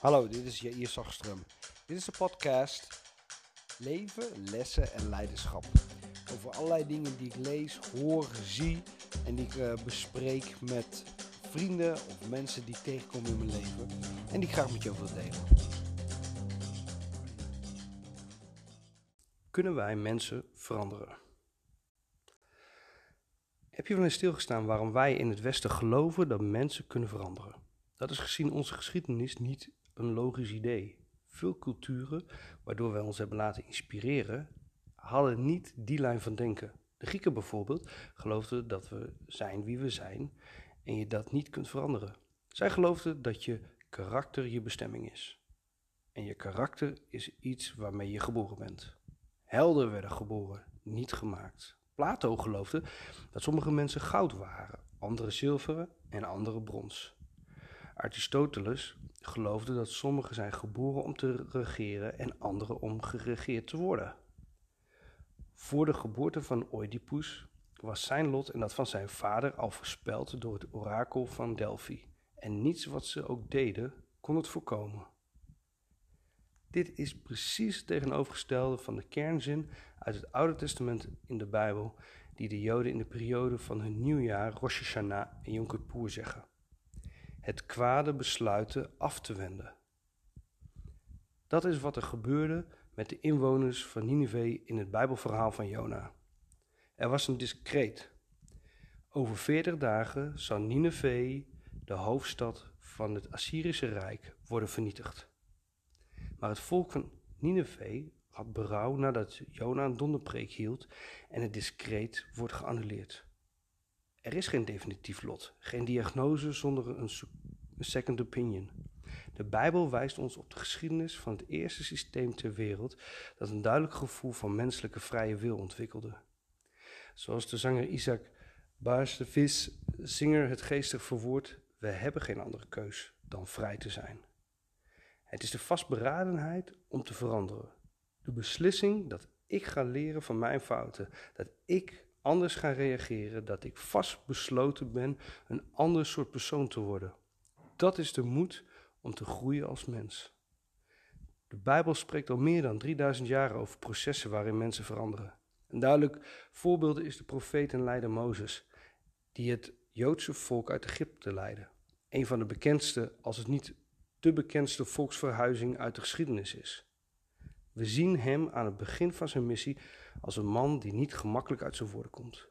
Hallo, dit is Jair Zagström. Dit is de podcast Leven, Lessen en Leiderschap. Over allerlei dingen die ik lees, hoor, zie en die ik uh, bespreek met vrienden of mensen die ik tegenkom in mijn leven en die ik graag met jou wil delen. Kunnen wij mensen veranderen? Heb je wel eens stilgestaan waarom wij in het Westen geloven dat mensen kunnen veranderen? Dat is gezien onze geschiedenis niet een logisch idee. Veel culturen, waardoor wij ons hebben laten inspireren, hadden niet die lijn van denken. De Grieken bijvoorbeeld geloofden dat we zijn wie we zijn en je dat niet kunt veranderen. Zij geloofden dat je karakter je bestemming is. En je karakter is iets waarmee je geboren bent. Helden werden geboren, niet gemaakt. Plato geloofde dat sommige mensen goud waren, andere zilveren en andere brons. Aristoteles geloofde dat sommigen zijn geboren om te regeren en anderen om geregeerd te worden. Voor de geboorte van Oedipus was zijn lot en dat van zijn vader al voorspeld door het orakel van Delphi. En niets wat ze ook deden kon het voorkomen. Dit is precies het tegenovergestelde van de kernzin uit het Oude Testament in de Bijbel, die de Joden in de periode van hun nieuwjaar Rosh Hashanah en Yom Kippur zeggen het kwade besluiten af te wenden. Dat is wat er gebeurde met de inwoners van Nineveh in het Bijbelverhaal van Jona. Er was een discreet. Over veertig dagen zou Nineveh, de hoofdstad van het Assyrische Rijk, worden vernietigd. Maar het volk van Nineveh had berouw nadat Jona een donderpreek hield en het discreet wordt geannuleerd. Er is geen definitief lot, geen diagnose zonder een second opinion. De Bijbel wijst ons op de geschiedenis van het eerste systeem ter wereld dat een duidelijk gevoel van menselijke vrije wil ontwikkelde. Zoals de zanger Isaac Bashevis zinger het geestig verwoord, we hebben geen andere keus dan vrij te zijn. Het is de vastberadenheid om te veranderen. De beslissing dat ik ga leren van mijn fouten, dat ik anders ga reageren, dat ik vastbesloten ben een ander soort persoon te worden. Dat is de moed om te groeien als mens. De Bijbel spreekt al meer dan 3000 jaar over processen waarin mensen veranderen. Een duidelijk voorbeeld is de profeet en leider Mozes, die het Joodse volk uit Egypte leidde. Een van de bekendste, als het niet de bekendste volksverhuizing uit de geschiedenis is. We zien hem aan het begin van zijn missie als een man die niet gemakkelijk uit zijn woorden komt.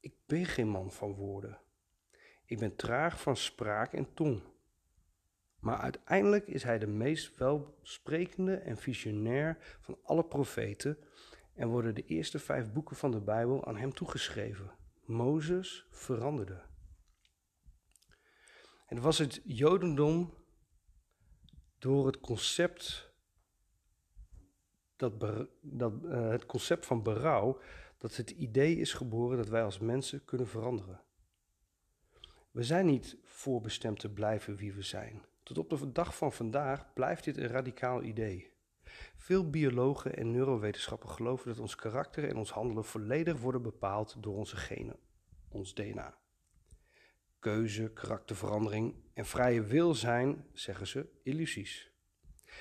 Ik ben geen man van woorden. Ik ben traag van spraak en tong. Maar uiteindelijk is hij de meest welsprekende en visionair van alle profeten en worden de eerste vijf boeken van de Bijbel aan hem toegeschreven. Mozes veranderde. Het was het Jodendom door het concept dat, dat uh, het concept van berouw, dat het idee is geboren dat wij als mensen kunnen veranderen. We zijn niet voorbestemd te blijven wie we zijn. Tot op de dag van vandaag blijft dit een radicaal idee. Veel biologen en neurowetenschappers geloven dat ons karakter en ons handelen volledig worden bepaald door onze genen, ons DNA. Keuze, karakterverandering en vrije wil zijn, zeggen ze, illusies.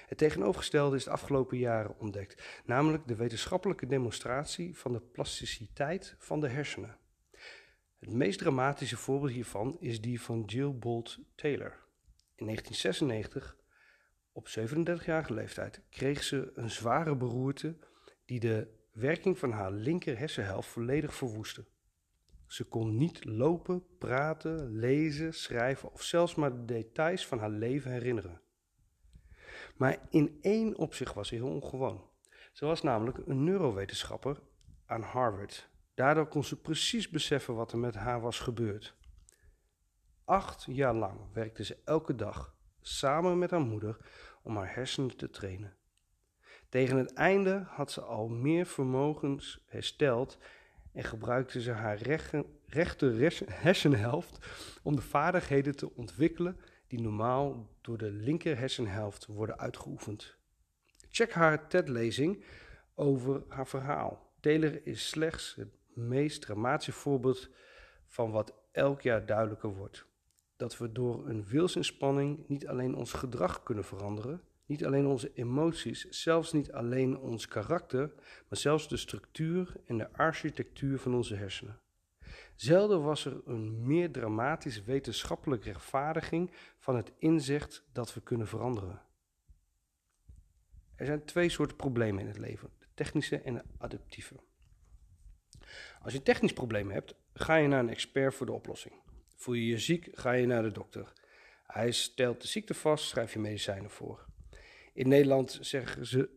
Het tegenovergestelde is de afgelopen jaren ontdekt, namelijk de wetenschappelijke demonstratie van de plasticiteit van de hersenen. Het meest dramatische voorbeeld hiervan is die van Jill Bolt Taylor. In 1996, op 37-jarige leeftijd, kreeg ze een zware beroerte die de werking van haar linker hersenhelft volledig verwoestte. Ze kon niet lopen, praten, lezen, schrijven of zelfs maar de details van haar leven herinneren. Maar in één opzicht was ze heel ongewoon. Ze was namelijk een neurowetenschapper aan Harvard Daardoor kon ze precies beseffen wat er met haar was gebeurd. Acht jaar lang werkte ze elke dag samen met haar moeder om haar hersenen te trainen. Tegen het einde had ze al meer vermogens hersteld en gebruikte ze haar rechter hersenhelft om de vaardigheden te ontwikkelen die normaal door de linker hersenhelft worden uitgeoefend. Check haar TED-lezing over haar verhaal. Taylor is slechts het meest dramatische voorbeeld van wat elk jaar duidelijker wordt. dat we door een wilsinspanning niet alleen ons gedrag kunnen veranderen, niet alleen onze emoties, zelfs niet alleen ons karakter, maar zelfs de structuur en de architectuur van onze hersenen. Zelden was er een meer dramatische wetenschappelijke rechtvaardiging van het inzicht dat we kunnen veranderen. Er zijn twee soorten problemen in het leven: de technische en de adaptieve. Als je technisch probleem hebt, ga je naar een expert voor de oplossing. Voel je je ziek, ga je naar de dokter. Hij stelt de ziekte vast, schrijf je medicijnen voor. In Nederland zeggen ze: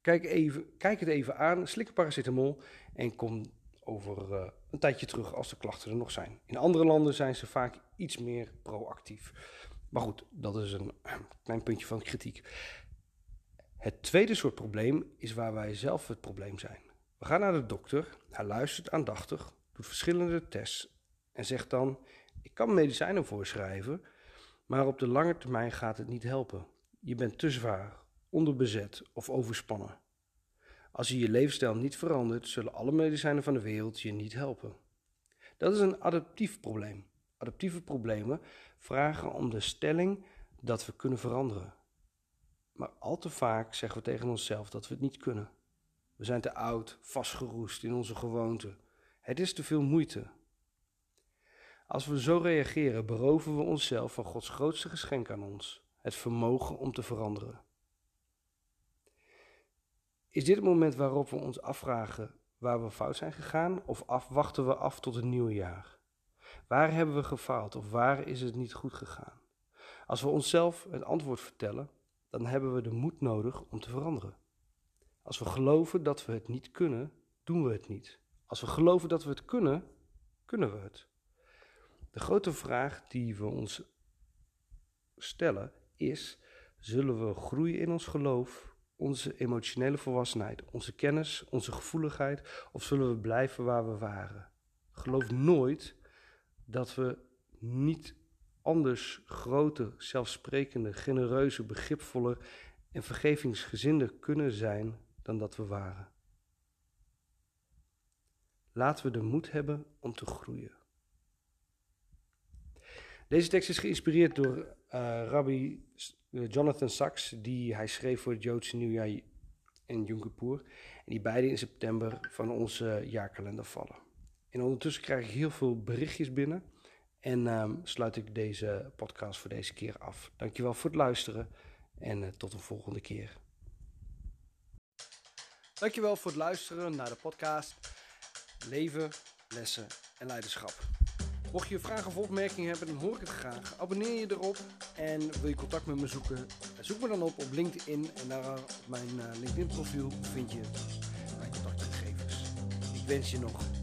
kijk, even, kijk het even aan, slik een paracetamol en kom over uh, een tijdje terug als de klachten er nog zijn. In andere landen zijn ze vaak iets meer proactief. Maar goed, dat is een klein puntje van kritiek. Het tweede soort probleem is waar wij zelf het probleem zijn. We gaan naar de dokter, hij luistert aandachtig, doet verschillende tests en zegt dan: Ik kan medicijnen voorschrijven, maar op de lange termijn gaat het niet helpen. Je bent te zwaar, onderbezet of overspannen. Als je je levensstijl niet verandert, zullen alle medicijnen van de wereld je niet helpen. Dat is een adaptief probleem. Adaptieve problemen vragen om de stelling dat we kunnen veranderen. Maar al te vaak zeggen we tegen onszelf dat we het niet kunnen. We zijn te oud, vastgeroest in onze gewoonten. Het is te veel moeite. Als we zo reageren, beroven we onszelf van Gods grootste geschenk aan ons: het vermogen om te veranderen. Is dit het moment waarop we ons afvragen waar we fout zijn gegaan of wachten we af tot het nieuwe jaar? Waar hebben we gefaald of waar is het niet goed gegaan? Als we onszelf het antwoord vertellen, dan hebben we de moed nodig om te veranderen. Als we geloven dat we het niet kunnen, doen we het niet. Als we geloven dat we het kunnen, kunnen we het. De grote vraag die we ons stellen is: zullen we groeien in ons geloof, onze emotionele volwassenheid, onze kennis, onze gevoeligheid, of zullen we blijven waar we waren? Geloof nooit dat we niet anders grote, zelfsprekende, genereuze, begripvolle en vergevingsgezinde kunnen zijn dan dat we waren. Laten we de moed hebben om te groeien. Deze tekst is geïnspireerd door uh, rabbi Jonathan Sachs, die hij schreef voor het Joodse nieuwjaar in Yom. En die beide in september van onze jaarkalender vallen. En ondertussen krijg ik heel veel berichtjes binnen. En um, sluit ik deze podcast voor deze keer af. Dankjewel voor het luisteren en uh, tot een volgende keer. Dankjewel voor het luisteren naar de podcast Leven, Lessen en Leiderschap. Mocht je vragen of opmerkingen hebben, dan hoor ik het graag. Abonneer je erop en wil je contact met me zoeken, zoek me dan op op LinkedIn. En daar op mijn uh, LinkedIn profiel vind je mijn contactgegevens. Ik wens je nog